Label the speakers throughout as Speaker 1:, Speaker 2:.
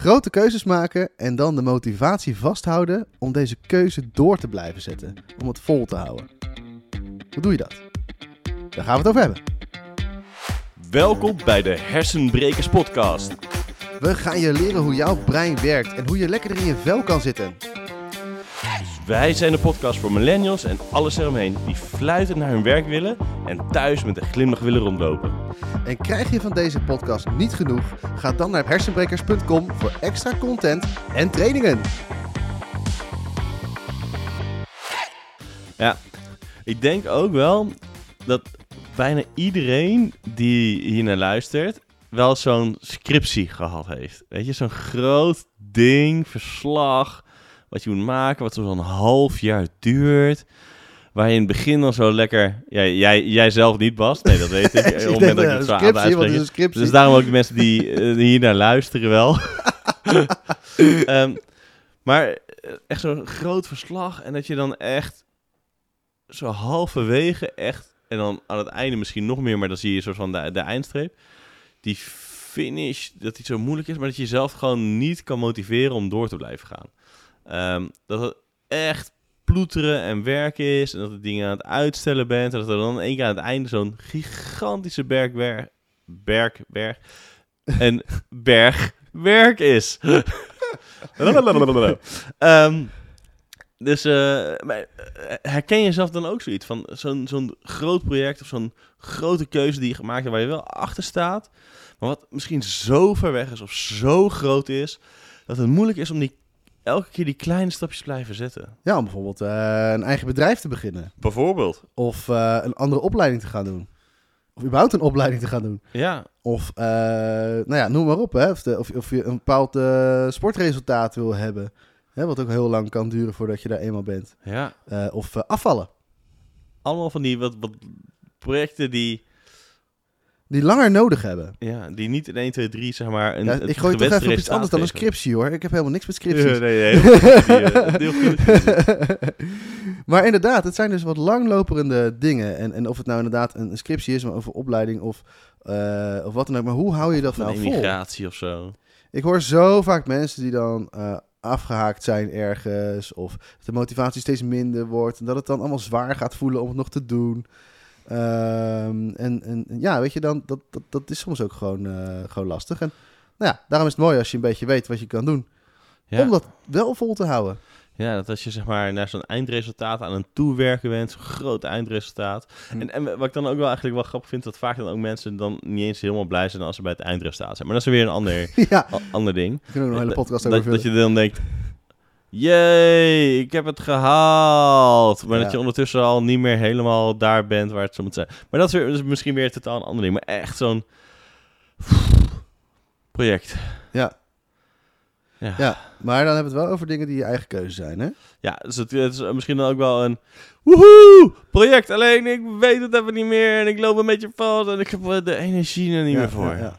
Speaker 1: Grote keuzes maken en dan de motivatie vasthouden om deze keuze door te blijven zetten. Om het vol te houden. Hoe doe je dat? Daar gaan we het over hebben.
Speaker 2: Welkom bij de Hersenbrekers Podcast.
Speaker 1: We gaan je leren hoe jouw brein werkt en hoe je lekkerder in je vel kan zitten.
Speaker 2: Wij zijn de podcast voor millennials en alles eromheen die fluitend naar hun werk willen en thuis met een glimlach willen rondlopen.
Speaker 1: En krijg je van deze podcast niet genoeg? Ga dan naar hersenbrekers.com voor extra content en trainingen.
Speaker 2: Ja, ik denk ook wel dat bijna iedereen die hier naar luistert wel zo'n scriptie gehad heeft. Weet je, zo'n groot ding, verslag, wat je moet maken, wat zo'n half jaar duurt. Waar je in het begin dan zo lekker... Ja, jij, jij zelf niet, Bas. Nee, dat weet ik. Op het moment dat ik het zo aan? Dus daarom ook de mensen die, eh, hier naar luisteren wel. Ehm, maar eh, echt zo'n groot verslag. En dat je dan echt zo halverwege echt... En dan aan het einde misschien nog meer, maar dan zie je soort van de, de eindstreep. Die finish, dat die zo moeilijk is, maar dat je jezelf gewoon niet kan motiveren om door te blijven gaan. Ehm, dat het echt ploeteren en werken is. En dat het dingen aan het uitstellen bent. En dat er dan één keer aan het einde zo'n gigantische berg, berg, berg, berg en berg werk is. Ehm, dus eh, eh, herken je jezelf dan ook zoiets van zo'n zo'n groot project of zo'n grote keuze die je gemaakt hebt waar je wel achter staat, maar wat misschien zo ver weg is of zo groot is dat het moeilijk is om die elke keer die kleine stapjes blijven zetten.
Speaker 1: Ja, om bijvoorbeeld eh, een eigen bedrijf te beginnen.
Speaker 2: Bijvoorbeeld.
Speaker 1: Of eh, een andere opleiding te gaan doen. Of überhaupt een opleiding te gaan doen.
Speaker 2: Ja,
Speaker 1: Of, eh, nou ja, noem maar op. Hè. Of, de- of, of je een bepaald sportresultaat wil hebben. Hè, wat ook heel lang kan duren voordat je daar eenmaal bent.
Speaker 2: ja.
Speaker 1: Of afvallen.
Speaker 2: Allemaal van die wat, wat projecten die,
Speaker 1: Die langer nodig hebben.
Speaker 2: ja, die niet in 1, 2, 3 zeg maar een
Speaker 1: Ja, ik gooi toch even op iets anders dan een scriptie hoor. Ik heb helemaal niks met scripties.
Speaker 2: nee, nee, heel goed. Die, eh, heel goed.
Speaker 1: maar inderdaad, het zijn dus wat langloperende dingen. En, en of het nou inderdaad een, een scriptie is, maar over opleiding of, eh, of wat dan ook. Maar hoe hou je dat
Speaker 2: Van
Speaker 1: nou vol?
Speaker 2: immigratie of zo.
Speaker 1: Ik hoor zo vaak mensen die dan eh, afgehaakt zijn ergens. Of de motivatie steeds minder wordt. En dat het dan allemaal zwaar gaat voelen om het nog te doen. Ehm, en, en ja, weet je, dan, dat, dat, dat is soms ook gewoon, eh, gewoon lastig. En nou ja, daarom is het mooi als je een beetje weet wat je kan doen.
Speaker 2: Ja.
Speaker 1: Om dat wel vol te houden.
Speaker 2: ja, dat als je zeg maar naar zo'n eindresultaat aan het toewerken bent, zo'n groot eindresultaat.
Speaker 1: Hm.
Speaker 2: En, en wat ik dan ook wel eigenlijk wel grappig vind, dat vaak dan ook mensen dan niet eens helemaal blij zijn als ze bij het eindresultaat zijn. Maar dat is weer een ander,
Speaker 1: ja,
Speaker 2: ander ding.
Speaker 1: een
Speaker 2: dat,
Speaker 1: over
Speaker 2: dat
Speaker 1: vullen.
Speaker 2: je dan denkt, jee, ik heb het gehaald. Maar
Speaker 1: Ja.
Speaker 2: dat je ondertussen al niet meer helemaal daar bent waar het zo moet zijn. Maar dat is, weer, misschien weer totaal een ander ding. Maar echt zo'n project.
Speaker 1: Ja.
Speaker 2: Ja.
Speaker 1: Ja, maar dan hebben we het wel over dingen die je eigen keuze zijn, hè?
Speaker 2: Ja, dus het, het is misschien dan ook wel een woehoe project. Alleen ik weet het even niet meer en ik loop een beetje vast en ik heb eh, de energie er niet
Speaker 1: ja,
Speaker 2: meer voor.
Speaker 1: Ja,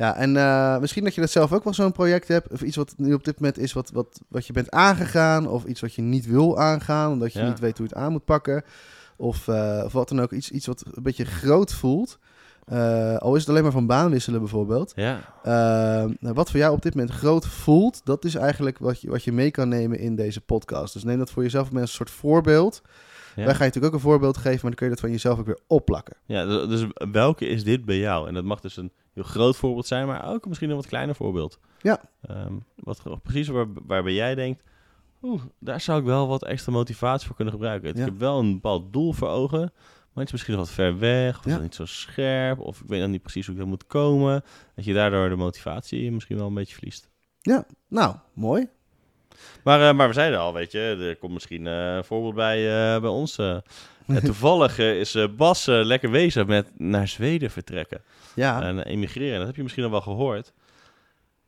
Speaker 1: ja. En eh, misschien dat je dat zelf ook wel zo'n project hebt. Of iets wat nu op dit moment is wat, wat, wat je bent aangegaan. Of iets wat je niet wil aangaan. Omdat je
Speaker 2: Ja.
Speaker 1: niet weet hoe je het aan moet pakken. Of, eh, of wat dan ook. Iets, iets wat een beetje groot voelt. Eh, al is het alleen maar van baan wisselen bijvoorbeeld.
Speaker 2: Ja,
Speaker 1: nou, wat voor jou op dit moment groot voelt. Dat is eigenlijk wat je, wat je mee kan nemen in deze podcast. Dus neem dat voor jezelf met een soort voorbeeld.
Speaker 2: ja.
Speaker 1: Wij gaan je natuurlijk ook een voorbeeld geven. Maar dan kun je dat van jezelf ook weer opplakken.
Speaker 2: ja dus, dus welke is dit bij jou? En dat mag dus een heel groot voorbeeld zijn, maar ook misschien een wat kleiner voorbeeld.
Speaker 1: Ja.
Speaker 2: Ehm, wat precies waar, waarbij jij denkt, oeh, daar zou ik wel wat extra motivatie voor kunnen gebruiken.
Speaker 1: Ja.
Speaker 2: Ik heb wel een bepaald doel voor ogen, maar het is misschien nog wat ver weg, of
Speaker 1: Ja.
Speaker 2: niet zo scherp, of ik weet nog niet precies hoe ik dat moet komen. Dat je daardoor de motivatie misschien wel een beetje verliest.
Speaker 1: Nou, mooi.
Speaker 2: Maar, eh, maar we zeiden al, weet je, er komt misschien eh, een voorbeeld bij, eh, bij ons. toevallig is Bas lekker bezig met naar Zweden vertrekken
Speaker 1: Ja,
Speaker 2: en emigreren. Dat heb je misschien al wel gehoord.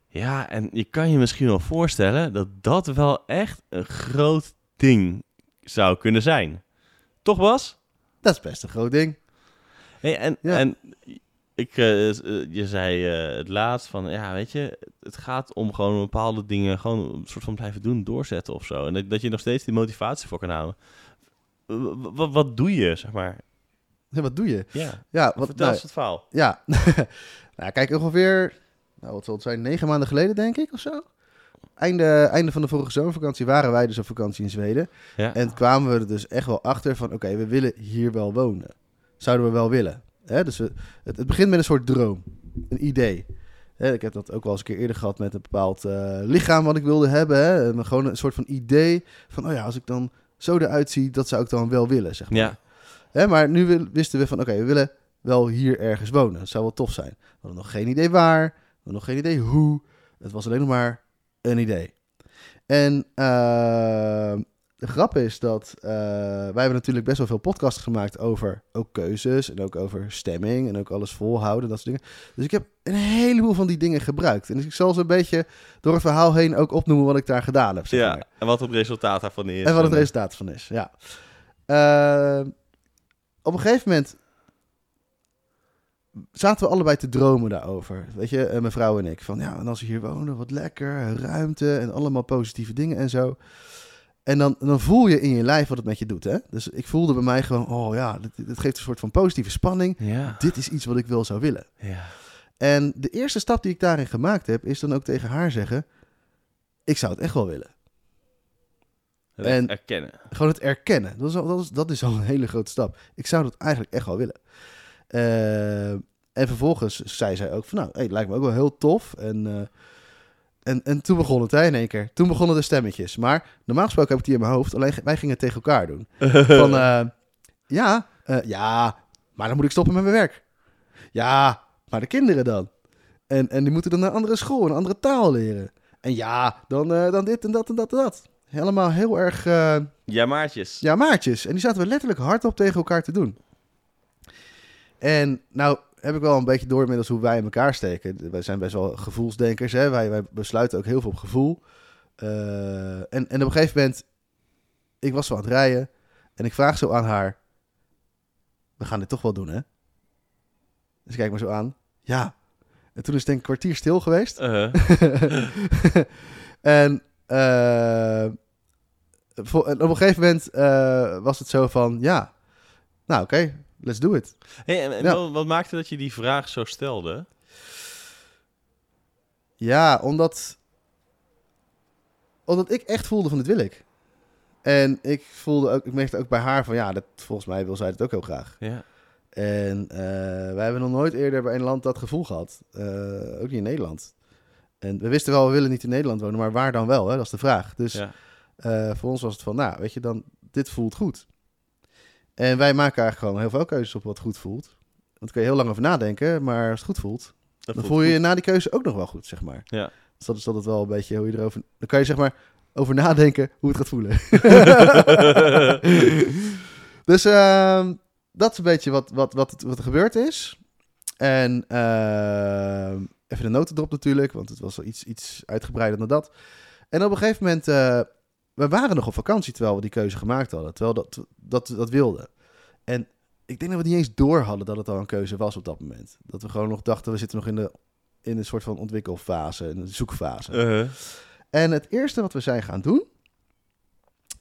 Speaker 2: Ja, en je kan je misschien wel voorstellen dat dat wel echt een groot ding zou kunnen zijn. Toch, Bas?
Speaker 1: dat is best een groot ding.
Speaker 2: Hey, en,
Speaker 1: Ja.
Speaker 2: en ik, eh, eh, je zei eh, het laatst van, ja, weet je, het gaat om gewoon bepaalde dingen, gewoon een soort van blijven doen, doorzetten of zo. En dat, dat je nog steeds die motivatie voor kan houden. W- wat doe je, zeg maar?
Speaker 1: Ja, wat doe je?
Speaker 2: Ja,
Speaker 1: Ja, wat,
Speaker 2: vertel
Speaker 1: nou,
Speaker 2: het verhaal.
Speaker 1: ja. nou, kijk, ongeveer nou wat zal het zijn, negen maanden geleden denk ik of zo. Einde, einde van de vorige zomervakantie waren wij dus op vakantie in Zweden.
Speaker 2: Ja.
Speaker 1: En kwamen we er dus echt wel achter van, oké, we willen hier wel wonen. Zouden we wel willen. Hè? Dus we, het, het begint met een soort droom, een idee. Hè, ik heb dat ook wel eens een keer eerder gehad met een bepaald eh, lichaam wat ik wilde hebben. Hè? En gewoon een soort van idee van, oh ja, als ik dan zo eruit zie, dat zou ik dan wel willen, zeg maar.
Speaker 2: Ja.
Speaker 1: Hè, maar nu wisten we van, oké, we willen wel hier ergens wonen. Dat zou wel tof zijn. We hadden nog geen idee waar, we hadden nog geen idee hoe. Het was alleen nog maar een idee. En eh, de grap is dat eh, wij hebben natuurlijk best wel veel podcasts gemaakt over ook keuzes en ook over stemming en ook alles volhouden, dat soort dingen. Dus ik heb een heleboel van die dingen gebruikt. En dus ik zal ze een beetje door het verhaal heen ook opnoemen wat ik daar gedaan heb. Zeg
Speaker 2: ja.
Speaker 1: maar.
Speaker 2: En wat het resultaat daarvan is.
Speaker 1: En wat het resultaat van is, ja. Eh, op een gegeven moment zaten we allebei te dromen daarover. Weet je, eh, mijn vrouw en ik. Van ja, en als we hier wonen, wat lekker, ruimte en allemaal positieve dingen en zo. En dan, dan voel je in je lijf wat het met je doet, hè. Dus ik voelde bij mij gewoon, oh ja, dit, dit geeft een soort van positieve spanning.
Speaker 2: Ja.
Speaker 1: Dit is iets wat ik wel zou willen.
Speaker 2: ja.
Speaker 1: En de eerste stap die ik daarin gemaakt heb, is dan ook tegen haar zeggen... Ik zou het echt wel willen.
Speaker 2: Het
Speaker 1: En-
Speaker 2: erkennen.
Speaker 1: Gewoon het erkennen. Dat is, al, dat, is, dat is al een hele grote stap. Ik zou dat eigenlijk echt wel willen. Eh, en vervolgens zei zij ook van, nou, hey, het lijkt me ook wel heel tof. En, eh, en, en toen begon het hè, in één keer. Toen begonnen de stemmetjes. Maar normaal gesproken heb ik die in mijn hoofd. Alleen wij gingen het tegen elkaar doen. Van, eh, ja, eh, ja, maar dan moet ik stoppen met mijn werk. Ja, maar de kinderen dan? En, en die moeten dan naar een andere school, een andere taal leren. En ja, dan, eh, dan dit en dat en dat en dat. Helemaal heel erg...
Speaker 2: ja, maatjes.
Speaker 1: ja, maatjes. En die zaten we letterlijk hardop tegen elkaar te doen. En nou heb ik wel een beetje door inmiddels hoe wij in elkaar steken. Wij zijn best wel gevoelsdenkers. Hè? Wij, wij besluiten ook heel veel op gevoel. Eh, en, en op een gegeven moment, ik was zo aan het rijden. En ik vraag zo aan haar, we gaan dit toch wel doen hè? Dus kijk me zo aan. Ja. En toen is het denk ik een kwartier stil geweest. En, eh, en op een gegeven moment was het zo van, ja, nou oké, let's do it.
Speaker 2: Hey, en en
Speaker 1: Ja.
Speaker 2: wat, maakte dat je die vraag zo stelde?
Speaker 1: Ja, omdat, omdat ik echt voelde van dit wil ik. En ik voelde ook, ik merkte ook bij haar van, ja, dat, volgens mij wil zij het ook heel graag.
Speaker 2: Ja.
Speaker 1: En eh, wij hebben nog nooit eerder bij een land dat gevoel gehad. Eh, ook niet in Nederland. En we wisten wel, we willen niet in Nederland wonen, maar waar dan wel? Hè? Dat is de vraag. Dus
Speaker 2: ja.
Speaker 1: Eh, voor ons was het van, nou, weet je, dan, dit voelt goed. En wij maken eigenlijk gewoon heel veel keuzes op wat goed voelt. Want daar kun je heel lang over nadenken, maar als het goed voelt,
Speaker 2: Dat
Speaker 1: dan
Speaker 2: voelt
Speaker 1: voel je je na die keuze ook nog wel goed, zeg maar.
Speaker 2: Ja.
Speaker 1: Dus dat is altijd wel een beetje hoe je erover... Dan kan je zeg maar over nadenken hoe het gaat voelen. dus ehm, dat is een beetje wat, wat, wat, het- wat er gebeurd is. En ehm, even de notendrop natuurlijk, want het was wel iets, iets uitgebreider dan dat. En op een gegeven moment, eh, we waren nog op vakantie terwijl we die keuze gemaakt hadden. Terwijl dat, dat, dat wilden. En ik denk dat we niet eens door hadden dat het al een keuze was op dat moment. Dat we gewoon nog dachten, we zitten nog in de in een soort van ontwikkelfase, een zoekfase.
Speaker 2: Uh-huh.
Speaker 1: En het eerste wat we zijn gaan doen,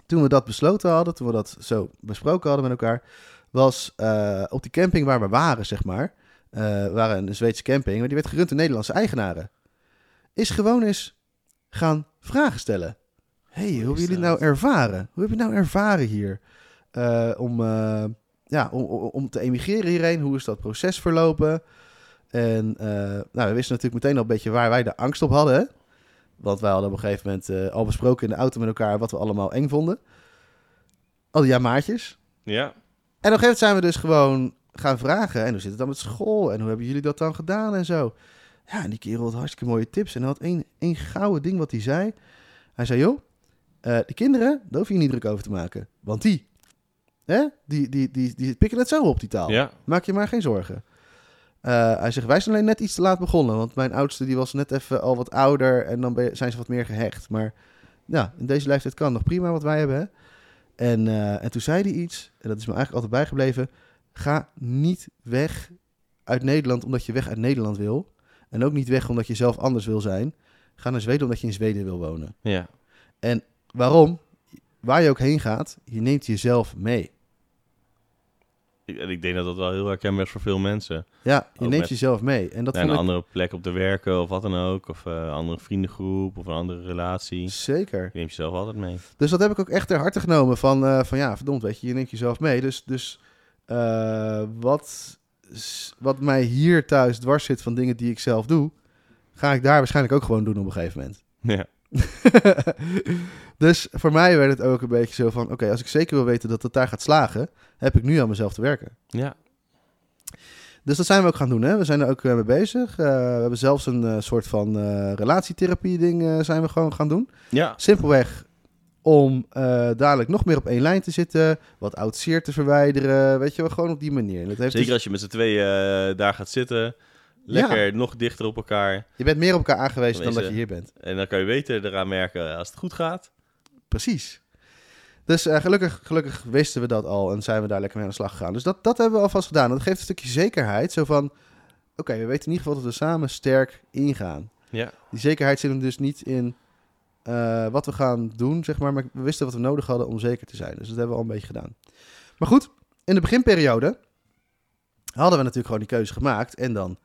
Speaker 1: toen we dat besloten hadden, toen we dat zo besproken hadden met elkaar, was eh, op die camping waar we waren, zeg maar, eh, we waren een Zweedse camping, maar die werd gerund door Nederlandse eigenaren, is gewoon eens gaan vragen stellen. Hey, hoe hebben jullie nou ervaren? Hoe heb je nou ervaren hier? Eh, om, eh, ja, om, om, te emigreren hierheen, hoe is dat proces verlopen? En eh, nou, we wisten natuurlijk meteen al een beetje waar wij de angst op hadden. Hè? Want wij hadden op een gegeven moment al besproken in de auto met elkaar wat we allemaal eng vonden. Al die ja maatjes.
Speaker 2: Ja.
Speaker 1: En op een gegeven moment zijn we dus gewoon gaan vragen. En hoe zit het dan met school? En hoe hebben jullie dat dan gedaan en zo? Ja, en die kerel had hartstikke mooie tips. En hij had één, één gouden ding wat hij zei. Hij zei, joh, eh de kinderen, daar hoef je je niet druk over te maken. Want die, hè, die, die, die, die pikken het zo op, die taal.
Speaker 2: Ja.
Speaker 1: Maak je maar geen zorgen. Eh, hij zegt, wij zijn alleen net iets te laat begonnen. Want mijn oudste die was net even al wat ouder. En dan ben zijn ze wat meer gehecht. Maar ja, in deze leeftijd kan nog prima wat wij hebben. Hè? En, eh, en toen zei hij iets. En dat is me eigenlijk altijd bijgebleven. Ga niet weg uit Nederland omdat je weg uit Nederland wil. En ook niet weg omdat je zelf anders wil zijn. Ga naar Zweden omdat je in Zweden wil wonen.
Speaker 2: Ja.
Speaker 1: Waarom? Waar je ook heen gaat, je neemt jezelf mee.
Speaker 2: En ik denk dat dat wel heel herkenbaar is voor veel mensen.
Speaker 1: Ja, je
Speaker 2: Ook
Speaker 1: neemt
Speaker 2: met-
Speaker 1: jezelf mee. En dat
Speaker 2: Naar een
Speaker 1: ik
Speaker 2: andere plek op te werken of wat dan ook. Of eh, een andere vriendengroep of een andere relatie.
Speaker 1: zeker.
Speaker 2: Je neemt jezelf altijd mee.
Speaker 1: Dus dat heb ik ook echt ter harte genomen. Van, eh, van ja, verdomd, weet je, je neemt jezelf mee. Dus, dus eh, wat, wat mij hier thuis dwars zit van dingen die ik zelf doe, ga ik daar waarschijnlijk ook gewoon doen op een gegeven moment.
Speaker 2: Ja.
Speaker 1: dus voor mij werd het ook een beetje zo van: oké, als ik zeker wil weten dat het daar gaat slagen, heb ik nu aan mezelf te werken.
Speaker 2: Ja.
Speaker 1: Dus dat zijn we ook gaan doen. Hè? We zijn er ook eh, mee bezig. Eh, we hebben zelfs een eh, soort van relatietherapie-ding zijn we gewoon gaan doen.
Speaker 2: Ja.
Speaker 1: Simpelweg om dadelijk nog meer op één lijn te zitten, wat oud zeer te verwijderen. Weet je wel, gewoon op die manier. Dat heeft
Speaker 2: Zeker
Speaker 1: dus-
Speaker 2: als je met z'n tweeën daar gaat zitten. Lekker nog dichter op elkaar.
Speaker 1: je bent meer op elkaar aangewezen dan dat je hier bent.
Speaker 2: En dan kan je beter eraan merken als het goed gaat.
Speaker 1: Precies. Dus eh, gelukkig, gelukkig wisten we dat al en zijn we daar lekker mee aan de slag gegaan. Dus dat, dat hebben we alvast gedaan. Dat geeft een stukje zekerheid. Zo van, oké, we weten in ieder geval dat we samen sterk ingaan.
Speaker 2: Ja.
Speaker 1: Die zekerheid zit hem dus niet in eh, wat we gaan doen, zeg maar. Maar we wisten wat we nodig hadden om zeker te zijn. Dus dat hebben we al een beetje gedaan. Maar goed, in de beginperiode hadden we natuurlijk gewoon die keuze gemaakt. En dan,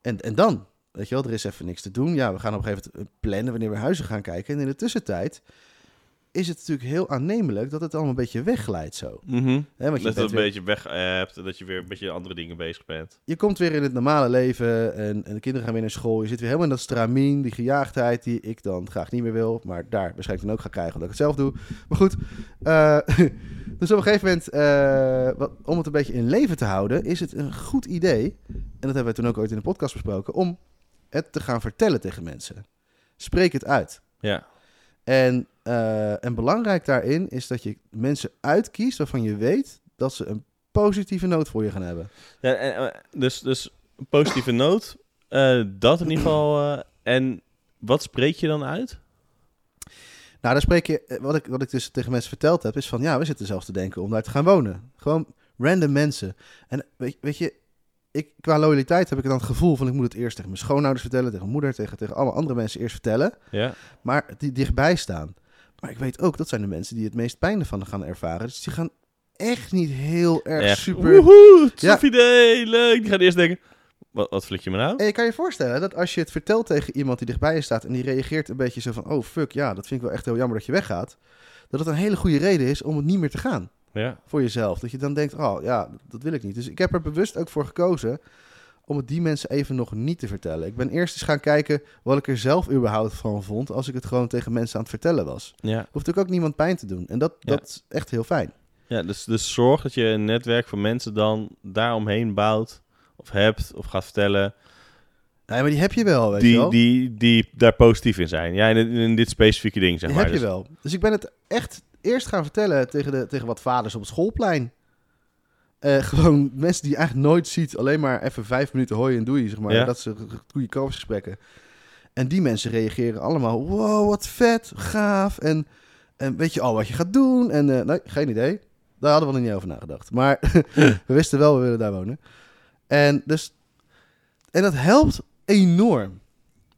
Speaker 1: en, en dan, weet je wel, er is even niks te doen. Ja, we gaan op een gegeven moment plannen wanneer we huizen gaan kijken. En in de tussentijd is het natuurlijk heel aannemelijk dat het allemaal een beetje wegglijdt zo. Want je,
Speaker 2: Dat je
Speaker 1: bent
Speaker 2: een
Speaker 1: weer-
Speaker 2: beetje weg hebt. en Dat je weer een beetje andere dingen bezig bent.
Speaker 1: je komt weer in het normale leven en, en de kinderen gaan weer naar school. Je zit weer helemaal in dat stramien, die gejaagdheid die ik dan graag niet meer wil. Maar daar waarschijnlijk dan ook ga krijgen omdat ik het zelf doe. Maar goed, eh, dus op een gegeven moment, eh, wat, om het een beetje in leven te houden, is het een goed idee. En dat hebben we toen ook ooit in de podcast besproken, om het te gaan vertellen tegen mensen. Spreek het uit.
Speaker 2: Ja.
Speaker 1: En, eh, en belangrijk daarin is dat je mensen uitkiest waarvan je weet dat ze een positieve noot voor je gaan hebben.
Speaker 2: ja en, eh, dus, dus een positieve noot. eh, dat in ieder geval. en wat spreek je dan uit?
Speaker 1: Nou, daar spreek je, wat ik, wat ik dus tegen mensen verteld heb, is van ja, we zitten zelfs te denken om daar te gaan wonen. Gewoon random mensen. En weet, weet je, ik, qua loyaliteit heb ik dan het gevoel van ik moet het eerst tegen mijn schoonouders vertellen, tegen mijn moeder, tegen, tegen alle andere mensen eerst vertellen,
Speaker 2: Ja.
Speaker 1: maar die dichtbij staan. Maar ik weet ook, dat zijn de mensen die het meest pijn ervan gaan ervaren. Dus die gaan echt niet heel erg
Speaker 2: Echt.
Speaker 1: super...
Speaker 2: Woehoe,
Speaker 1: Ja.
Speaker 2: idee, leuk. Die gaat eerst denken, wat, wat flik je me nou?
Speaker 1: En je kan je voorstellen dat als je het vertelt tegen iemand die dichtbij je staat en die reageert een beetje zo van, oh fuck, ja, dat vind ik wel echt heel jammer dat je weggaat. Dat het een hele goede reden is om het niet meer te gaan.
Speaker 2: Ja.
Speaker 1: voor jezelf. Dat je dan denkt, oh ja, dat wil ik niet. Dus ik heb er bewust ook voor gekozen om het die mensen even nog niet te vertellen. Ik ben eerst eens gaan kijken wat ik er zelf überhaupt van vond als ik het gewoon tegen mensen aan het vertellen was.
Speaker 2: Ja.
Speaker 1: Hoeft ook niemand pijn te doen. En dat,
Speaker 2: Ja.
Speaker 1: dat is echt heel fijn.
Speaker 2: Ja, dus, dus zorg dat je een netwerk van mensen dan daaromheen bouwt. Of hebt, of gaat vertellen.
Speaker 1: Nee, maar die heb je wel, weet je
Speaker 2: Die,
Speaker 1: wel.
Speaker 2: die, die daar positief in zijn. Ja, in, in dit specifieke ding, zeg
Speaker 1: die
Speaker 2: maar.
Speaker 1: heb je
Speaker 2: Dus-
Speaker 1: wel. Dus ik ben het echt eerst gaan vertellen tegen, de, tegen wat vaders op het schoolplein. Eh, gewoon mensen die je eigenlijk nooit ziet. Alleen maar even vijf minuten hoi en doei, zeg maar.
Speaker 2: Ja.
Speaker 1: Dat ze goede koopgesprekken. En die mensen reageren allemaal. Wow, wat vet, gaaf. En, en weet je al wat je gaat doen? En nee, geen idee. Daar hadden we nog niet over nagedacht. Maar we wisten wel, we willen daar wonen. En, dus, en dat helpt enorm.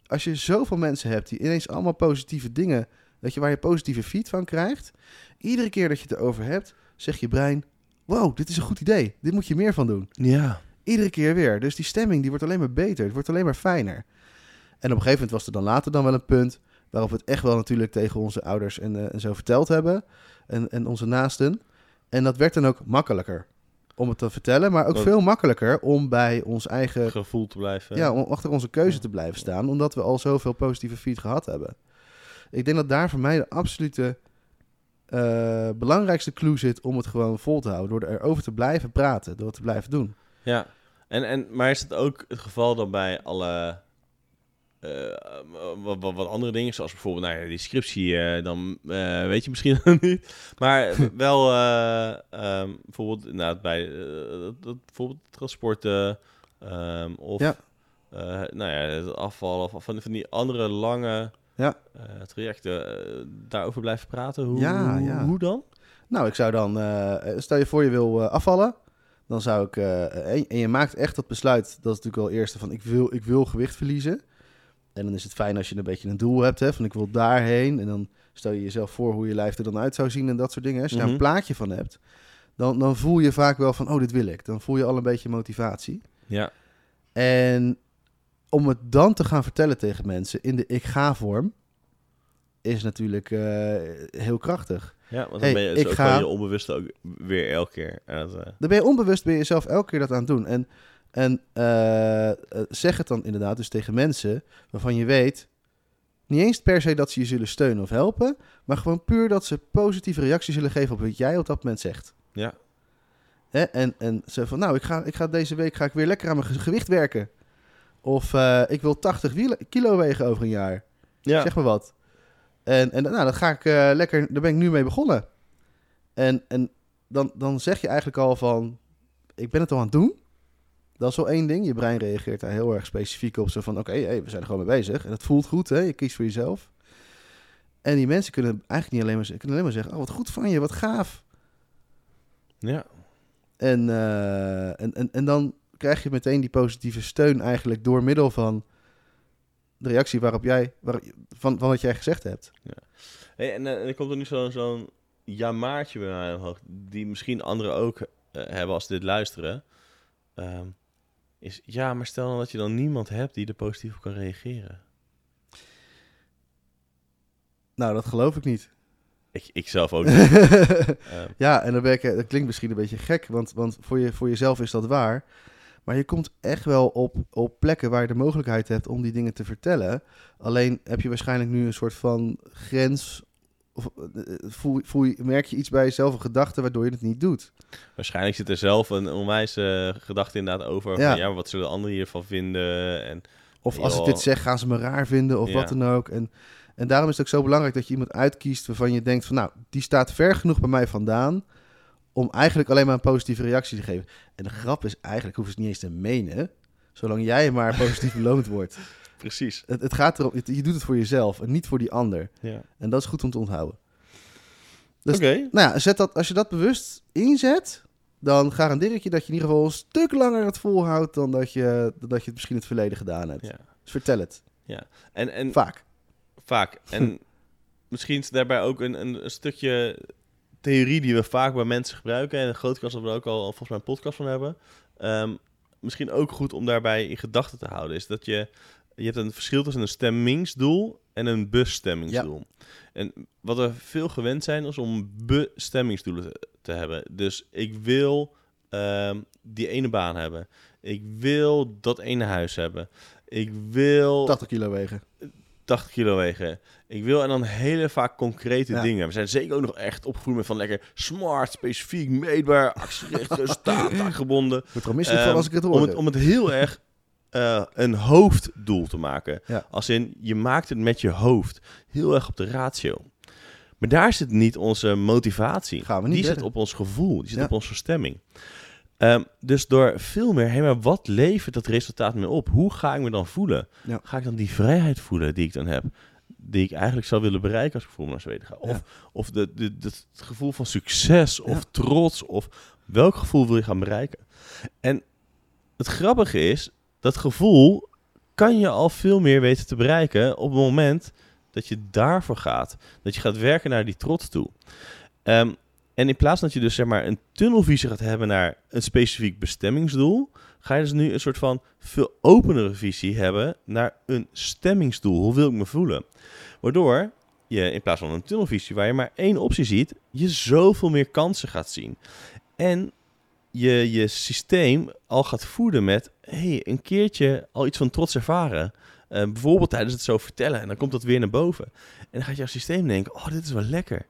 Speaker 1: Als je zoveel mensen hebt die ineens allemaal positieve dingen... Weet je, waar je positieve feed van krijgt. Iedere keer dat je het erover hebt, zeg je brein... Wow, dit is een goed idee. Dit moet je meer van doen.
Speaker 2: Ja.
Speaker 1: Iedere keer weer. Dus die stemming die wordt alleen maar beter. Het wordt alleen maar fijner. En op een gegeven moment was er dan later dan wel een punt... waarop we het echt wel natuurlijk tegen onze ouders en, eh, en zo verteld hebben. En, en onze naasten. En dat werd dan ook makkelijker om het te vertellen. Maar ook
Speaker 2: Wat-
Speaker 1: veel makkelijker om bij ons eigen...
Speaker 2: Gevoel te blijven.
Speaker 1: Ja, om achter onze keuze te blijven staan. Omdat we al zoveel positieve feed gehad hebben. Ik denk dat daar voor mij de absolute eh, belangrijkste clue zit om het gewoon vol te houden. Door erover te blijven praten, door het te blijven doen.
Speaker 2: Ja, en, en, maar is het ook het geval dan bij alle eh, wat, wat, wat andere dingen, zoals bijvoorbeeld nou ja, die scriptie, eh, dan eh, weet je misschien nog niet. Maar wel eh, ehm, bijvoorbeeld nou, bij eh, dat, bijvoorbeeld transporten ehm, of
Speaker 1: Ja.
Speaker 2: eh, nou ja, het afval of van, van die andere lange
Speaker 1: Ja.
Speaker 2: eh, trajecten, eh, daarover blijven praten. Hoe,
Speaker 1: Ja, ja.
Speaker 2: hoe dan?
Speaker 1: Nou, ik zou dan, eh, stel je voor je wil afvallen. Dan zou ik, en, en je maakt echt dat besluit, dat is natuurlijk wel eerste van ik wil, ik wil gewicht verliezen. En dan is het fijn als je een beetje een doel hebt, hè, van ik wil daarheen. En dan stel je jezelf voor hoe je lijf er dan uit zou zien en dat soort dingen. Als je daar
Speaker 2: Mhm.
Speaker 1: een plaatje van hebt, dan, dan voel je vaak wel van, oh, dit wil ik. Dan voel je al een beetje motivatie.
Speaker 2: Ja,
Speaker 1: En om het dan te gaan vertellen tegen mensen in de ik ga vorm, is natuurlijk eh, heel krachtig.
Speaker 2: ja want dan
Speaker 1: Hey,
Speaker 2: ben je
Speaker 1: ik
Speaker 2: ook
Speaker 1: ga-
Speaker 2: je onbewuste ook weer elke keer. aan het, eh,
Speaker 1: Dan ben je onbewust ben je zelf elke keer dat aan het doen. En, en eh, eh, zeg het dan inderdaad dus tegen mensen waarvan je weet, niet eens per se dat ze je zullen steunen of helpen, maar gewoon puur dat ze positieve reactie zullen geven op wat jij op dat moment zegt.
Speaker 2: ja,
Speaker 1: Hè? En, en ze van, nou, ik ga, ik ga deze week ga ik weer lekker aan mijn ge- gewicht werken. Of eh, ik wil 80 wiele- kilo wegen over een jaar.
Speaker 2: ja.
Speaker 1: Zeg maar wat. En, en nou, dat ga ik eh, lekker, daar ben ik nu mee begonnen. En, en dan, dan zeg je eigenlijk al van, ik ben het al aan het doen. Dat is wel één ding. Je brein reageert daar heel erg specifiek op. Zo van, oké, hey, we zijn er gewoon mee bezig. En het voelt goed, hè? Je kiest voor jezelf. En die mensen kunnen eigenlijk niet alleen maar, kunnen alleen maar zeggen, oh, wat goed van je, wat gaaf.
Speaker 2: ja.
Speaker 1: En, eh, en, en, en dan krijg je meteen die positieve steun eigenlijk door middel van de reactie waarop jij, waar, van, van wat jij gezegd hebt.
Speaker 2: Hey, en, eh, en er komt er nu zo'n zo'n jamaartje bij mij omhoog, die misschien anderen ook eh, hebben als ze dit luisteren. Ehm, is, ja, maar stel dan dat je dan niemand hebt die er positief op kan reageren.
Speaker 1: Nou, dat geloof ik niet.
Speaker 2: Ik, ik zelf ook niet. Ehm,
Speaker 1: ja, en dan ben ik, dat klinkt misschien een beetje gek, want, want voor, je, voor jezelf is dat waar. Maar je komt echt wel op, op plekken waar je de mogelijkheid hebt om die dingen te vertellen. Alleen heb je waarschijnlijk nu een soort van grens. Of, eh, voel, voel je, merk je iets bij jezelf, een gedachte waardoor je het niet doet.
Speaker 2: waarschijnlijk zit er zelf een onwijs eh, gedachte inderdaad over. Van,
Speaker 1: Ja.
Speaker 2: ja. maar wat zullen anderen hiervan vinden? En,
Speaker 1: Of als ik dit zeg, gaan ze me raar vinden of
Speaker 2: Ja.
Speaker 1: wat dan ook. En, en daarom is het ook zo belangrijk dat je iemand uitkiest waarvan je denkt van... nou, die staat ver genoeg bij mij vandaan... om eigenlijk alleen maar een positieve reactie te geven. En de grap is eigenlijk, hoef je het niet eens te menen... zolang jij maar positief beloond wordt.
Speaker 2: precies.
Speaker 1: Het, het gaat erom, het- je doet het voor jezelf en niet voor die ander.
Speaker 2: Ja.
Speaker 1: En dat is goed om te onthouden. Dus-
Speaker 2: Oké.
Speaker 1: Nou ja, zet dat, als je dat bewust inzet... dan garandeer ik je dat je in ieder geval een stuk langer het volhoudt... dan dat je, dat je het misschien het verleden gedaan hebt.
Speaker 2: Ja.
Speaker 1: Dus vertel het.
Speaker 2: En, en
Speaker 1: Vaak.
Speaker 2: Vaak. En misschien is daarbij ook een, een, een stukje theorie die we vaak bij mensen gebruiken. En een grote kans dat we er ook al volgens mij een podcast van hebben. Ehm, misschien ook goed om daarbij in gedachten te houden. Is dat je, je hebt een verschil tussen een stemmingsdoel en een bestemmingsdoel. En wat we veel gewend zijn is om bestemmingsdoelen te, te hebben. Dus ik wil ehm, die ene baan hebben. Ik wil dat ene huis hebben. Ik wil
Speaker 1: 80 kilo wegen.
Speaker 2: 80 kilo wegen. Ik wil en dan hele vaak concrete
Speaker 1: Ja.
Speaker 2: dingen. We zijn zeker ook nog echt opgevoed met van lekker smart, specifiek, meetbaar, actiegericht, resultaat, taakgebonden.
Speaker 1: Wordt er misselijk
Speaker 2: Ehm,
Speaker 1: van als ik het hoor.
Speaker 2: om, het, om het heel erg eh, een hoofddoel te maken.
Speaker 1: Ja.
Speaker 2: Als in, je maakt het met je hoofd. Heel erg op de ratio. Maar daar zit niet onze motivatie.
Speaker 1: Gaan we niet
Speaker 2: die zit op ons gevoel. Die zit
Speaker 1: Ja.
Speaker 2: op onze stemming. Ehm, dus door veel meer, hé, maar wat levert dat resultaat me op? Hoe ga ik me dan voelen?
Speaker 1: Ja.
Speaker 2: Ga ik dan die vrijheid voelen die ik dan heb? Die ik eigenlijk zou willen bereiken als ik voor naar Zweden ga? Of,
Speaker 1: Ja.
Speaker 2: of de, de, de- het gevoel van succes of
Speaker 1: Ja.
Speaker 2: trots? Of welk gevoel wil je gaan bereiken? En het grappige is, dat gevoel kan je al veel meer weten te bereiken op het moment dat je daarvoor gaat. Dat je gaat werken naar die trots toe. Ehm, en in plaats dat je dus zeg maar een tunnelvisie gaat hebben naar een specifiek bestemmingsdoel, ga je dus nu een soort van veel openere visie hebben naar een stemmingsdoel. Hoe wil ik me voelen? Waardoor je in plaats van een tunnelvisie waar je maar één optie ziet, je zoveel meer kansen gaat zien. En je je systeem al gaat voeden met, hey, een keertje al iets van trots ervaren. Eh, bijvoorbeeld tijdens het zo vertellen en dan komt dat weer naar boven. En dan gaat jouw systeem denken, oh, dit is wel lekker.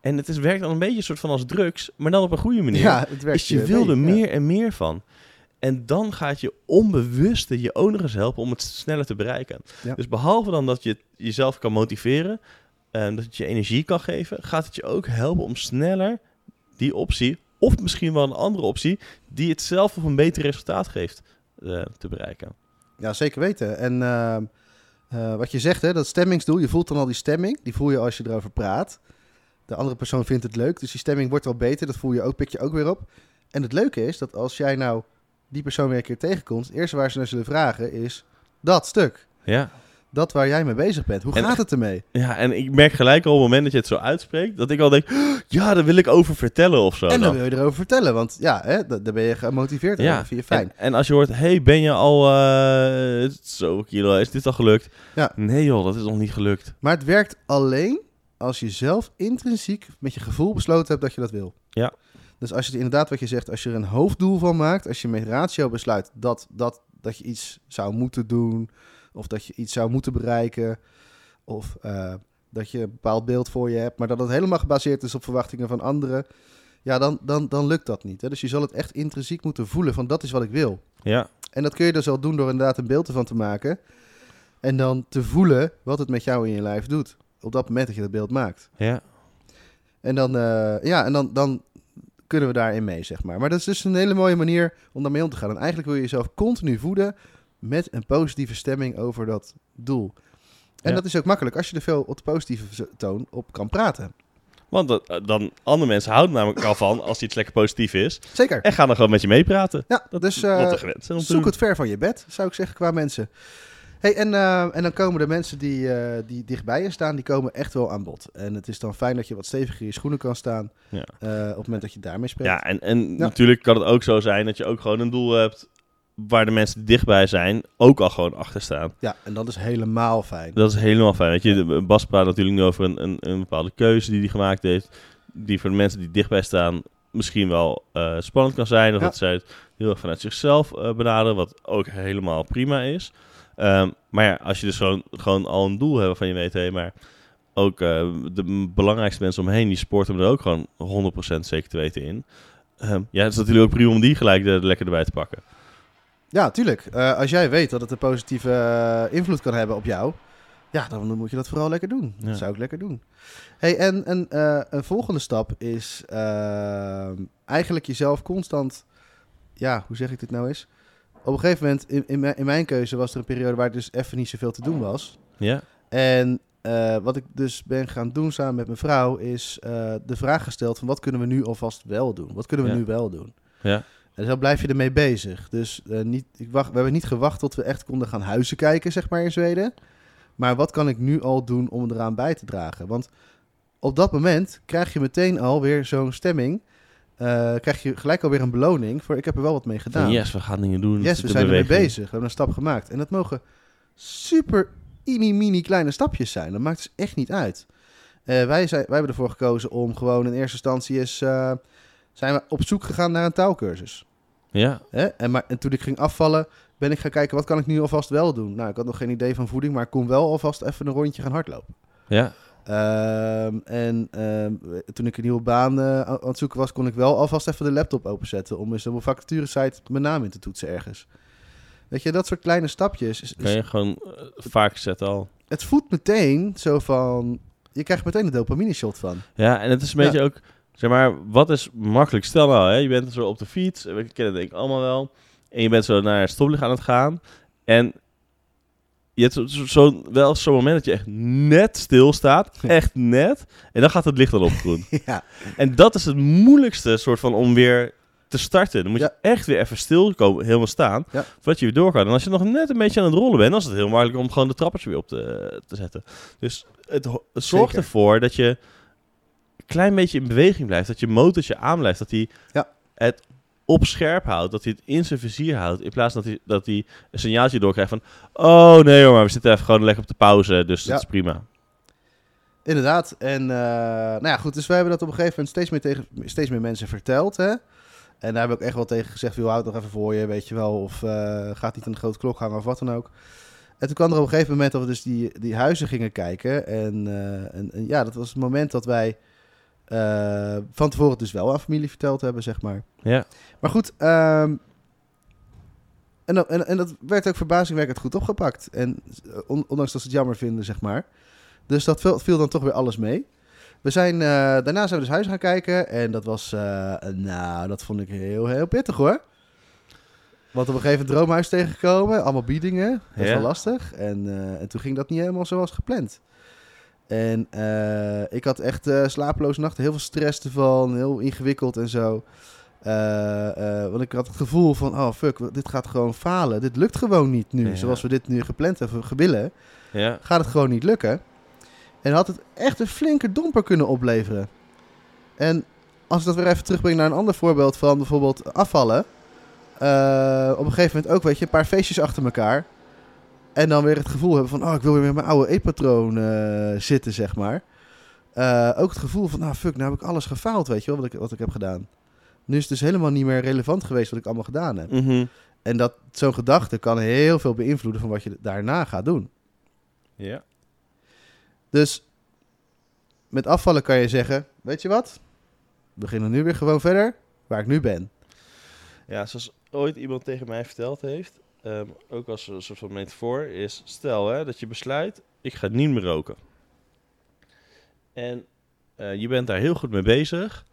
Speaker 2: En het is, werkt dan een beetje een soort van als drugs, maar dan op een goede manier.
Speaker 1: Ja, het werkt
Speaker 2: Dus je wil er
Speaker 1: ja.
Speaker 2: meer en meer van. En dan gaat je onbewuste je eens helpen om het sneller te bereiken.
Speaker 1: Ja.
Speaker 2: Dus behalve dan dat je het jezelf kan motiveren, en dat het je energie kan geven, gaat het je ook helpen om sneller die optie, of misschien wel een andere optie, die hetzelfde of een beter resultaat geeft, eh, te bereiken.
Speaker 1: Ja, zeker weten. En ehm, eh, wat je zegt, hè, dat stemmingsdoel, je voelt dan al die stemming. Die voel je als je erover praat. De andere persoon vindt het leuk, dus die stemming wordt wel beter. Dat voel je ook, pik je ook weer op. En het leuke is dat als jij nou die persoon weer een keer tegenkomt, het eerste waar ze naar zullen vragen is dat stuk.
Speaker 2: Ja,
Speaker 1: dat waar jij mee bezig bent. Hoe
Speaker 2: En-
Speaker 1: gaat het ermee?
Speaker 2: Ja, en ik merk gelijk al op het moment dat je het zo uitspreekt, dat ik al denk, ja, daar wil ik over vertellen of zo.
Speaker 1: en dan
Speaker 2: dan.
Speaker 1: wil je erover vertellen, want ja, hè, da- daar ben je gemotiveerd.
Speaker 2: Ja,
Speaker 1: vind je fijn.
Speaker 2: En, en als je hoort, hey, ben je al eh zo kilo, is dit al gelukt?
Speaker 1: Ja.
Speaker 2: Nee joh, dat is nog niet gelukt.
Speaker 1: Maar het werkt alleen als je zelf intrinsiek met je gevoel besloten hebt dat je dat wil.
Speaker 2: Ja.
Speaker 1: Dus als je het inderdaad wat je zegt, als je er een hoofddoel van maakt, als je met ratio besluit dat, dat, dat je iets zou moeten doen, of dat je iets zou moeten bereiken, of eh, dat je een bepaald beeld voor je hebt, maar dat het helemaal gebaseerd is op verwachtingen van anderen, ja, dan, dan, dan lukt dat niet. Hè? Dus je zal het echt intrinsiek moeten voelen van dat is wat ik wil.
Speaker 2: Ja,
Speaker 1: En dat kun je dus al doen door inderdaad een beeld ervan te maken. En dan te voelen wat het met jou in je lijf doet. Op dat moment dat je dat beeld maakt.
Speaker 2: ja.
Speaker 1: En dan, eh, ja, en dan, dan kunnen we daarin mee, zeg maar. Maar dat is dus een hele mooie manier om daarmee om te gaan. En eigenlijk wil je jezelf continu voeden met een positieve stemming over dat doel. En
Speaker 2: Ja.
Speaker 1: dat is ook makkelijk als je er veel op de positieve toon op kan praten.
Speaker 2: Want dat, eh, dan, andere mensen houden namelijk al van als iets lekker positief is.
Speaker 1: Zeker.
Speaker 2: En gaan dan gewoon met je meepraten.
Speaker 1: Ja,
Speaker 2: Dat
Speaker 1: dus
Speaker 2: is wat gewend te
Speaker 1: Zoek het ver van je bed, zou ik zeggen, qua mensen. Hey, en, eh, en dan komen de mensen die, eh, die dichtbij je staan, die komen echt wel aan bod. En het is dan fijn dat je wat steviger in je schoenen kan staan
Speaker 2: Ja.
Speaker 1: eh, op het moment dat je daarmee spreekt.
Speaker 2: Ja, en, en natuurlijk kan het ook zo zijn dat je ook gewoon een doel hebt waar de mensen die dichtbij zijn ook al gewoon achter staan.
Speaker 1: Ja, en dat is helemaal fijn.
Speaker 2: Dat is helemaal fijn. Weet je, Bas praat natuurlijk nu over een, een, een bepaalde keuze die hij gemaakt heeft. Die voor de mensen die dichtbij staan misschien wel spannend kan zijn. Of
Speaker 1: Ja.
Speaker 2: dat zij het heel erg vanuit zichzelf benaderen, wat ook helemaal prima is. Ehm, maar ja, als je dus gewoon, gewoon al een doel hebt waarvan je weet, maar ook eh, de belangrijkste mensen omheen, die sporten er ook gewoon 100% zeker te weten in. Ehm, ja, het is natuurlijk ook prima om die gelijk er lekker erbij te pakken.
Speaker 1: Ja, tuurlijk. Eh, als jij weet dat het een positieve eh, invloed kan hebben op jou, ja, dan moet je dat vooral lekker doen.
Speaker 2: Ja.
Speaker 1: Dat zou ik lekker doen. Hey, en en een volgende stap is eh, eigenlijk jezelf constant, ja, hoe zeg ik dit nou eens? Op een gegeven moment, in, in, mijn, in mijn keuze was er een periode waar dus even niet zoveel te doen was.
Speaker 2: Ja?
Speaker 1: En eh, wat ik dus ben gaan doen samen met mijn vrouw is eh, de vraag gesteld van wat kunnen we nu alvast wel doen? Wat kunnen we
Speaker 2: Ja.
Speaker 1: nu wel doen?
Speaker 2: Ja?
Speaker 1: En zo blijf je ermee bezig. Dus eh, niet, ik wacht, we hebben niet gewacht tot we echt konden gaan huizen kijken, zeg maar, in Zweden. Maar wat kan ik nu al doen om eraan bij te dragen? Want op dat moment krijg je meteen alweer zo'n stemming. Eh, krijg je gelijk alweer een beloning voor ik heb er wel wat mee gedaan.
Speaker 2: Yes, we gaan dingen doen.
Speaker 1: Yes, we zijn ermee
Speaker 2: beweging.
Speaker 1: bezig. We hebben een stap gemaakt. En dat mogen super mini-mini kleine stapjes zijn. Dat maakt dus echt niet uit. Eh, wij, zijn, wij hebben ervoor gekozen om gewoon in eerste instantie eens... eh, zijn we op zoek gegaan naar een taalkursus.
Speaker 2: Ja?
Speaker 1: En, maar, en toen ik ging afvallen, ben ik gaan kijken... wat kan ik nu alvast wel doen? Nou, ik had nog geen idee van voeding... maar ik kon wel alvast even een rondje gaan hardlopen.
Speaker 2: ja,
Speaker 1: Ehm, en ehm, toen ik een nieuwe baan eh, aan het zoeken was, kon ik wel alvast even de laptop openzetten om eens op een vacaturesite mijn naam in te toetsen ergens. Weet je, dat soort kleine stapjes. Is, is-
Speaker 2: kan je gewoon eh, vaak zetten al.
Speaker 1: het voelt meteen zo van, je krijgt meteen een dopamine shot van.
Speaker 2: Ja, en het is een
Speaker 1: Ja.
Speaker 2: beetje ook, zeg maar, wat is makkelijk? Stel nou, hè, je bent zo op de fiets, we kennen het denk ik allemaal wel, en je bent zo naar het stoplicht aan het gaan, en je hebt zo, zo, wel zo'n moment dat je echt net stilstaat, echt net, en dan gaat het licht al op groen.
Speaker 1: ja,
Speaker 2: en dat is het moeilijkste soort van om weer te starten. Dan moet je
Speaker 1: Ja.
Speaker 2: echt weer even stil komen, helemaal staan,
Speaker 1: Ja.
Speaker 2: voordat je weer door kan. En als je nog net een beetje aan het rollen bent, dan is het heel makkelijk om gewoon de trappers weer op te, te zetten. Dus het, zorgt
Speaker 1: Zeker.
Speaker 2: ervoor dat je een klein beetje in beweging blijft. Dat je motortje aan blijft. Dat hij
Speaker 1: Ja.
Speaker 2: het op scherp houdt. Dat hij het in zijn vizier houdt. In plaats van dat hij, dat hij een signaaltje doorkrijgt van... Oh nee hoor, maar we zitten even gewoon lekker op de pauze. Dus
Speaker 1: Ja.
Speaker 2: dat is prima.
Speaker 1: inderdaad. En eh, nou ja, goed, dus wij hebben dat op een gegeven moment steeds meer, tegen, steeds meer mensen verteld, hè. En daar heb ik echt wel tegen gezegd, joh, houd nog even voor je, weet je wel. Of eh, gaat niet aan de grote klok hangen of wat dan ook. En toen kwam er op een gegeven moment dat we dus die, die huizen gingen kijken. En, eh, en, en ja, dat was het moment dat wij eh, van tevoren dus wel aan familie verteld hebben, zeg maar.
Speaker 2: Ja.
Speaker 1: Maar goed, ehm, en, dan- en, en dat werd ook verbazingwekkend goed opgepakt. En eh, on- ondanks dat ze het jammer vinden, zeg maar. Dus dat viel, viel dan toch weer alles mee. We zijn, eh, daarna zijn we dus huis gaan kijken. En dat was, nou, dat vond ik heel, heel pittig hoor. Want op een gegeven moment droomhuis tegengekomen. Allemaal biedingen. Dat is
Speaker 2: Ja.
Speaker 1: wel lastig. En, en toen ging dat niet helemaal zoals gepland. En eh, ik had echt eh, slapeloze nachten. Heel veel stress ervan. Heel ingewikkeld en zo. Eh, want ik had het gevoel van, oh fuck, dit gaat gewoon falen. Dit lukt gewoon niet nu,
Speaker 2: Ja.
Speaker 1: zoals we dit nu gepland hebben, gewillen.
Speaker 2: Ja.
Speaker 1: gaat het gewoon niet lukken. En had het echt een flinke domper kunnen opleveren. En als ik dat weer even terugbreng naar een ander voorbeeld van bijvoorbeeld afvallen. Op een gegeven moment ook, weet je, een paar feestjes achter elkaar. En dan weer het gevoel hebben van, oh, ik wil weer met mijn oude eetpatroon eh, zitten, zeg maar. Eh, ook het gevoel van, nou fuck, nou heb ik alles gefaald, weet je wel, wat ik, wat ik heb gedaan. Nu is het dus helemaal niet meer relevant geweest wat ik allemaal gedaan heb.
Speaker 2: Mhm.
Speaker 1: En dat zo'n gedachte kan heel veel beïnvloeden van wat je daarna gaat doen.
Speaker 2: Ja.
Speaker 1: Dus met afvallen kan je zeggen, weet je wat? We beginnen nu weer gewoon verder waar ik nu ben.
Speaker 2: Ja, zoals ooit iemand tegen mij verteld heeft, ehm, ook als een soort van metafoor, is stel hè, dat je besluit, ik ga niet meer roken. En eh, je bent daar heel goed mee bezig.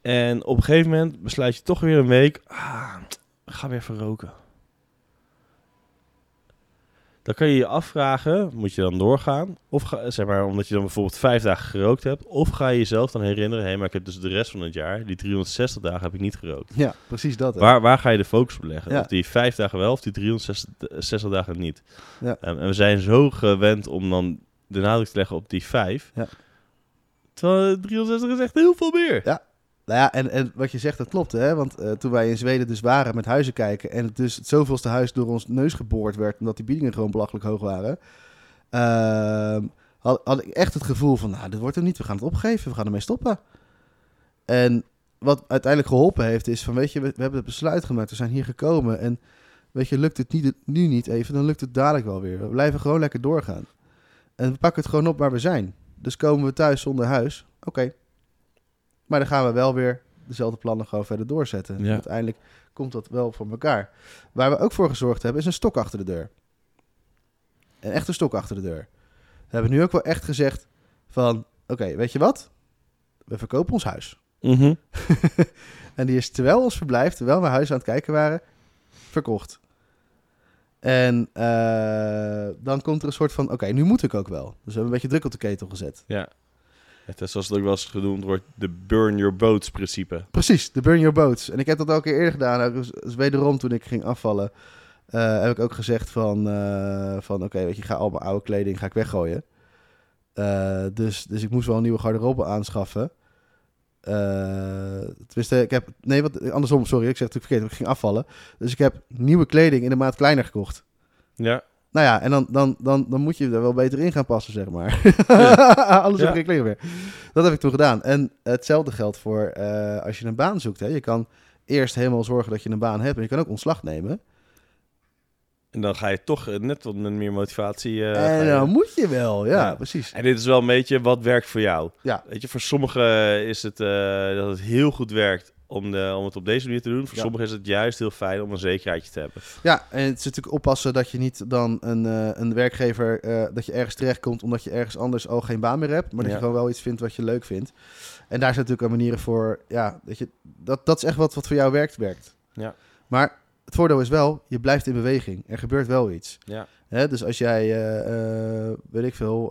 Speaker 2: En op een gegeven moment besluit je toch weer een week, ah, ga weer even roken. Dan kan je je afvragen, moet je dan doorgaan? Of ga, zeg maar, omdat je dan bijvoorbeeld vijf dagen gerookt hebt. Of ga je jezelf dan herinneren, hé, maar ik heb dus de rest van het jaar, die 360 dagen heb ik niet gerookt.
Speaker 1: Ja, precies dat. hè.
Speaker 2: Waar, waar ga je de focus op leggen?
Speaker 1: Ja.
Speaker 2: Op die vijf dagen wel of die 360 dagen niet?
Speaker 1: Ja.
Speaker 2: En we zijn zo gewend om dan de nadruk te leggen op die vijf.
Speaker 1: Ja.
Speaker 2: Terwijl 360 is echt heel veel meer.
Speaker 1: Ja. Nou ja, en, en wat je zegt, dat klopt. Hè? Want eh, toen wij in Zweden dus waren met huizen kijken... en het dus zoveelste huis door ons neus geboord werd... omdat die biedingen gewoon belachelijk hoog waren... ehm, had, had ik echt het gevoel van... nou, dit wordt hem niet, we gaan het opgeven, we gaan ermee stoppen. En wat uiteindelijk geholpen heeft is van... weet je, we, we hebben het besluit gemaakt, we zijn hier gekomen... en weet je, lukt het niet, nu niet even, dan lukt het dadelijk wel weer. We blijven gewoon lekker doorgaan. En we pakken het gewoon op waar we zijn. Dus komen we thuis zonder huis, oké. Maar dan gaan we wel weer dezelfde plannen gewoon verder doorzetten.
Speaker 2: Ja.
Speaker 1: Uiteindelijk komt dat wel voor elkaar. Waar we ook voor gezorgd hebben, is een stok achter de deur. Een echte stok achter de deur. We hebben nu ook wel echt gezegd van... Oké, weet je wat? We verkopen ons huis.
Speaker 2: Mhm.
Speaker 1: en die is terwijl ons verblijf, terwijl we huis aan het kijken waren, verkocht. En eh, dan komt er een soort van... Oké, nu moet ik ook wel. Dus we hebben een beetje druk op de ketel gezet.
Speaker 2: Ja. Het is zoals het ook wel eens genoemd wordt, de burn your boats principe.
Speaker 1: Precies, de burn your boats. En ik heb dat ook een keer eerder gedaan. Eens wederom toen ik ging afvallen, eh, heb ik ook gezegd van, eh, van oké, weet je, ga al mijn oude kleding ga ik weggooien. Eh, dus, dus ik moest wel een nieuwe garderobe aanschaffen. Tenminste, ik heb, nee, wat, andersom, sorry, ik zeg het verkeerd, ik ging afvallen. Dus ik heb nieuwe kleding in een maat kleiner gekocht.
Speaker 2: Ja.
Speaker 1: Nou ja, en dan, dan, dan, dan moet je er wel beter in gaan passen, zeg maar. Anders heb ik geen kleren meer. Dat heb ik toen gedaan. En hetzelfde geldt voor eh, als je een baan zoekt. Hè. Je kan eerst helemaal zorgen dat je een baan hebt. En je kan ook ontslag nemen.
Speaker 2: En dan ga je toch eh, net wat met meer motivatie. ga
Speaker 1: en dan moet je wel, ja,
Speaker 2: Ja.
Speaker 1: precies.
Speaker 2: En dit is wel een beetje wat werkt voor jou.
Speaker 1: Ja.
Speaker 2: Weet je, voor sommigen is het dat het heel goed werkt om, de, om het op deze manier te doen. Voor
Speaker 1: Ja.
Speaker 2: sommigen is het juist heel fijn om een zekerheidje te hebben.
Speaker 1: Ja, en het is natuurlijk oppassen dat je niet dan een, eh, een werkgever... eh, dat je ergens terechtkomt omdat je ergens anders al geen baan meer hebt. Maar dat
Speaker 2: Ja.
Speaker 1: je gewoon wel iets vindt wat je leuk vindt. En daar zijn natuurlijk manieren voor... Ja, dat, je, dat, dat is echt wat, wat voor jou werkt, werkt.
Speaker 2: Ja.
Speaker 1: Maar het voordeel is wel, je blijft in beweging. Er gebeurt wel iets.
Speaker 2: Ja.
Speaker 1: Hè, dus als jij, eh, weet ik veel,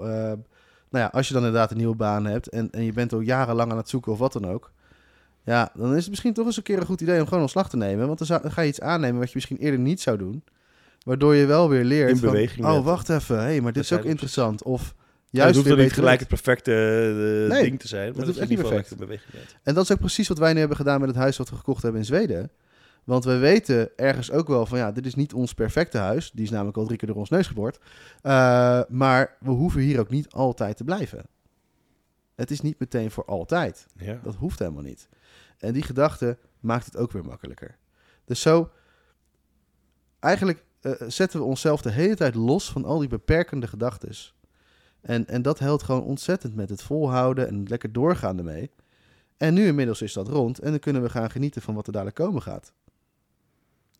Speaker 1: nou ja, als je dan inderdaad een nieuwe baan hebt en, en je bent al jarenlang aan het zoeken of wat dan ook, ja, dan is het misschien toch eens een keer een goed idee om gewoon ontslag te nemen. Want dan, zou, dan ga je iets aannemen wat je misschien eerder niet zou doen, waardoor je wel weer leert
Speaker 2: In
Speaker 1: van,
Speaker 2: beweging
Speaker 1: oh,
Speaker 2: bent.
Speaker 1: wacht even, hé, maar dit is ook interessant. Of
Speaker 2: Juist het hoeft
Speaker 1: weer
Speaker 2: niet gelijk het perfecte eh,
Speaker 1: Nee,
Speaker 2: ding te zijn. Maar
Speaker 1: dat
Speaker 2: je
Speaker 1: echt niet perfect.
Speaker 2: beweging.
Speaker 1: En dat is ook precies wat wij nu hebben gedaan met het huis wat we gekocht hebben in Zweden. Want we weten ergens ook wel van ja, dit is niet ons perfecte huis. Die is namelijk al drie keer door ons neus geboord. Eh, maar we hoeven hier ook niet altijd te blijven. Het is niet meteen voor altijd.
Speaker 2: Ja.
Speaker 1: Dat hoeft helemaal niet. En die gedachte maakt het ook weer makkelijker. Dus zo, eigenlijk eh, zetten we onszelf de hele tijd los van al die beperkende gedachten. En, en dat helpt gewoon ontzettend met het volhouden en het lekker doorgaan ermee. En nu inmiddels is dat rond en dan kunnen we gaan genieten van wat er dadelijk komen gaat.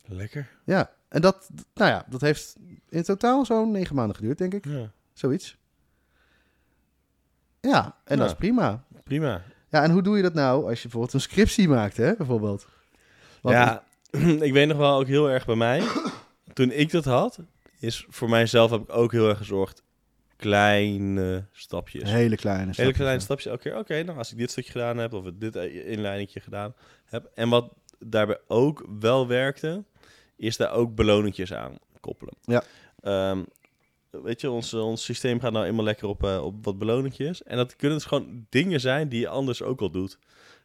Speaker 2: Lekker.
Speaker 1: Ja, en dat, nou ja, dat heeft in totaal zo'n negen maanden geduurd, denk ik.
Speaker 2: Ja.
Speaker 1: Zoiets. Ja, en dat is prima.
Speaker 2: Prima.
Speaker 1: Ja, en hoe doe je dat nou als je bijvoorbeeld een scriptie maakt, hè, bijvoorbeeld? Want-
Speaker 2: ja, ik weet nog wel ook heel erg bij mij. Toen ik dat had, is voor mijzelf heb ik ook heel erg gezorgd. Kleine stapjes.
Speaker 1: Hele kleine
Speaker 2: Hele
Speaker 1: stapjes,
Speaker 2: kleine
Speaker 1: ja.
Speaker 2: stapjes. Oké, oké. nou, als ik dit stukje gedaan heb, of dit inleidingje gedaan heb. En wat daarbij ook wel werkte, is daar ook beloningjes aan koppelen.
Speaker 1: Ja.
Speaker 2: Ehm, weet je, ons, ons systeem gaat nou eenmaal lekker op, eh, op wat beloningjes. En dat kunnen dus gewoon dingen zijn die je anders ook al doet.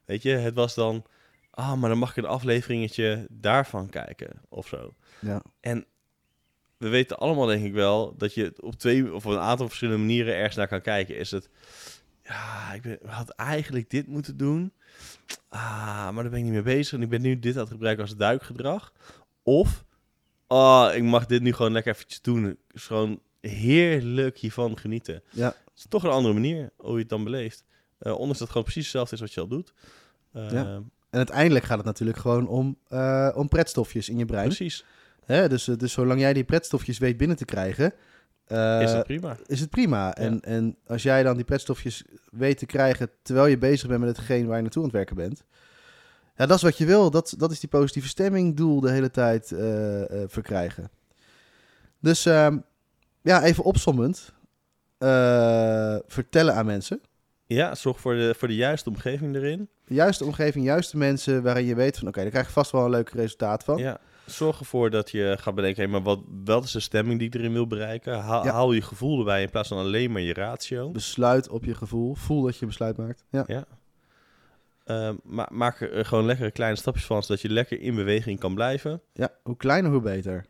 Speaker 2: Weet je, het was dan, ah, maar dan mag ik een afleveringetje daarvan kijken of zo.
Speaker 1: Ja.
Speaker 2: En we weten allemaal denk ik wel dat je op twee of op een aantal verschillende manieren ergens naar kan kijken. Is het, ja, ik ben, had eigenlijk dit moeten doen. Ah, maar daar ben ik niet mee bezig. En ik ben nu dit aan het gebruiken als duikgedrag. Of, ah, ik mag dit nu gewoon lekker eventjes doen. Is gewoon heerlijk hiervan genieten.
Speaker 1: Ja.
Speaker 2: Het is toch een andere manier hoe je het dan beleeft. Eh ondanks dat het gewoon precies hetzelfde is wat je al doet. Eh,
Speaker 1: Ja. En uiteindelijk gaat het natuurlijk gewoon om, eh, om pretstofjes in je brein.
Speaker 2: Precies,
Speaker 1: Hè? Dus, dus zolang jij die pretstofjes weet binnen te krijgen,
Speaker 2: is dat prima.
Speaker 1: is het prima. En, en als jij dan die pretstofjes weet te krijgen terwijl je bezig bent met hetgeen waar je naartoe aan het werken bent. Ja, dat is wat je wil. Dat, dat is die positieve stemming doel de hele tijd verkrijgen. Dus ehm, ja, even opsommend. Eh, vertellen aan mensen.
Speaker 2: Ja, zorg voor de, voor de juiste omgeving erin.
Speaker 1: Juiste omgeving, juiste mensen waarin je weet van oké, daar krijg je vast wel een leuk resultaat van.
Speaker 2: Ja. Zorg ervoor dat je gaat bedenken, hey, maar wat, wat is de stemming die ik erin wil bereiken? Haal,
Speaker 1: Ja.
Speaker 2: haal je gevoel erbij in plaats van alleen maar je ratio.
Speaker 1: Besluit op je gevoel. Voel dat je besluit maakt. Ja.
Speaker 2: Ja. Ehm, ma maak er gewoon lekkere kleine stapjes van, zodat je lekker in beweging kan blijven.
Speaker 1: ja, hoe kleiner, hoe beter.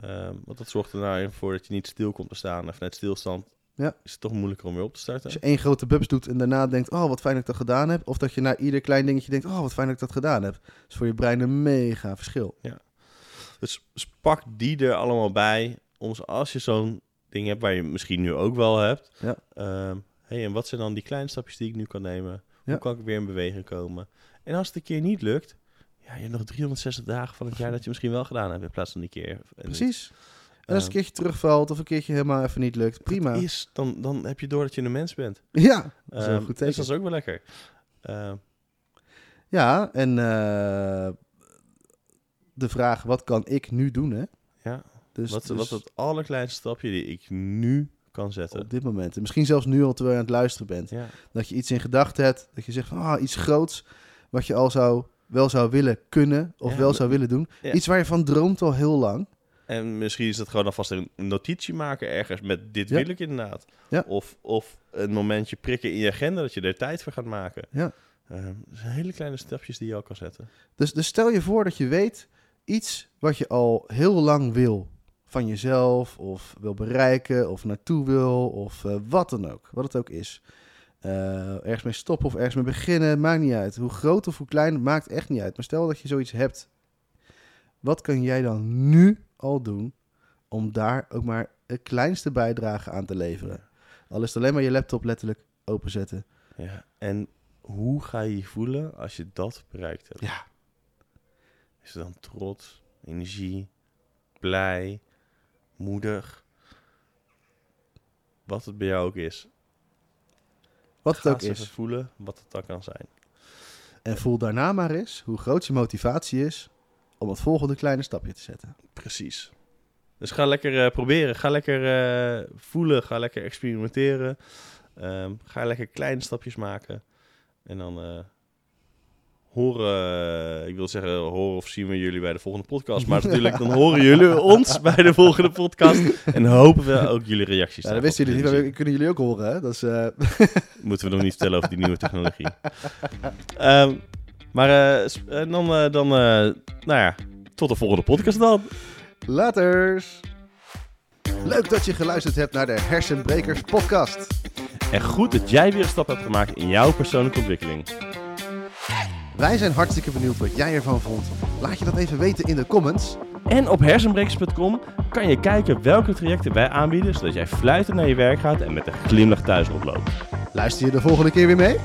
Speaker 2: Ehm, want dat zorgt er nou voor dat je niet stil komt te staan. En vanuit stilstand
Speaker 1: Ja.
Speaker 2: is het toch moeilijker om weer op te starten.
Speaker 1: Als je één grote bubs doet en daarna denkt, oh wat fijn dat ik dat gedaan heb. Of dat je na ieder klein dingetje denkt, oh wat fijn dat ik dat gedaan heb. Dat is voor je brein een mega verschil.
Speaker 2: Dus dus pak die er allemaal bij. Om, als je zo'n ding hebt, waar je misschien nu ook wel hebt.
Speaker 1: Ja.
Speaker 2: ehm, hey, en wat zijn dan die kleine stapjes die ik nu kan nemen?
Speaker 1: Ja.
Speaker 2: Hoe kan ik weer in beweging komen? En als het een keer niet lukt, ja, je hebt nog 360 dagen van het jaar dat je misschien wel gedaan hebt in plaats van die keer. En
Speaker 1: Precies. En als het een
Speaker 2: Ehm,
Speaker 1: keertje terugvalt of een keertje helemaal even niet lukt, prima.
Speaker 2: Is, dan, dan heb je door dat je een mens bent.
Speaker 1: Ja, dat is
Speaker 2: Ehm,
Speaker 1: goed
Speaker 2: dus dat is ook wel lekker. Ehm,
Speaker 1: Ja, en eh, de vraag, wat kan ik nu doen, hè?
Speaker 2: ja,
Speaker 1: Dus,
Speaker 2: wat,
Speaker 1: dus
Speaker 2: wat het allerkleinste stapje die ik nu kan zetten.
Speaker 1: op dit moment. En misschien zelfs nu al terwijl je aan het luisteren bent.
Speaker 2: Ja,
Speaker 1: Dat je iets in gedachten hebt, dat je zegt van, ah, iets groots, wat je al zou, wel zou willen kunnen of
Speaker 2: Ja,
Speaker 1: wel zou willen doen.
Speaker 2: Ja.
Speaker 1: Iets waar je van droomt al heel lang.
Speaker 2: En misschien is het gewoon alvast een notitie maken ergens met dit
Speaker 1: Ja.
Speaker 2: wil ik inderdaad. Of, of een momentje prikken in je agenda dat je er tijd voor gaat maken.
Speaker 1: Ja.
Speaker 2: Ehm, dat zijn hele kleine stapjes die je al kan zetten.
Speaker 1: Dus, dus stel je voor dat je weet iets wat je al heel lang wil. Van jezelf, of wil bereiken, of naartoe wil, of eh, wat dan ook. Wat het ook is. Eh, ergens mee stoppen of ergens mee beginnen, maakt niet uit. Hoe groot of hoe klein, maakt echt niet uit. Maar stel dat je zoiets hebt. Wat kan jij dan nu al doen om daar ook maar het kleinste bijdrage aan te leveren? Al is het alleen maar je laptop letterlijk openzetten.
Speaker 2: Ja. En hoe ga je je voelen als je dat bereikt hebt?
Speaker 1: Ja.
Speaker 2: Is het dan trots, energie, blij, moedig? Wat het bij jou ook is.
Speaker 1: Wat het ook is.
Speaker 2: voelen wat het dan kan zijn.
Speaker 1: En voel daarna maar eens hoe groot je motivatie is om het volgende kleine stapje te zetten.
Speaker 2: Precies. Dus ga lekker eh, proberen. Ga lekker eh, voelen. Ga lekker experimenteren. Ehm, ga lekker kleine stapjes maken. En dan eh, horen, ik wil zeggen horen of zien we jullie bij de volgende podcast. Maar natuurlijk, dan horen jullie ons bij de volgende podcast. En hopen we ook jullie reacties
Speaker 1: Ja, dat wisten jullie niet, maar kunnen jullie ook horen. Hè? Dat is, eh,
Speaker 2: Moeten we nog niet vertellen over die nieuwe technologie. Ehm, maar eh, dan, eh, dan eh, nou ja, tot de volgende podcast dan.
Speaker 1: Laters! Leuk dat je geluisterd hebt naar de Hersenbrekers podcast.
Speaker 2: En goed dat jij weer een stap hebt gemaakt in jouw persoonlijke ontwikkeling.
Speaker 1: Wij zijn hartstikke benieuwd wat jij ervan vond. Laat je dat even weten in de comments.
Speaker 2: En op hersenbrekers.com kan je kijken welke trajecten wij aanbieden, zodat jij fluitend naar je werk gaat en met een glimlach thuis rondloopt.
Speaker 1: Luister je de volgende keer weer mee?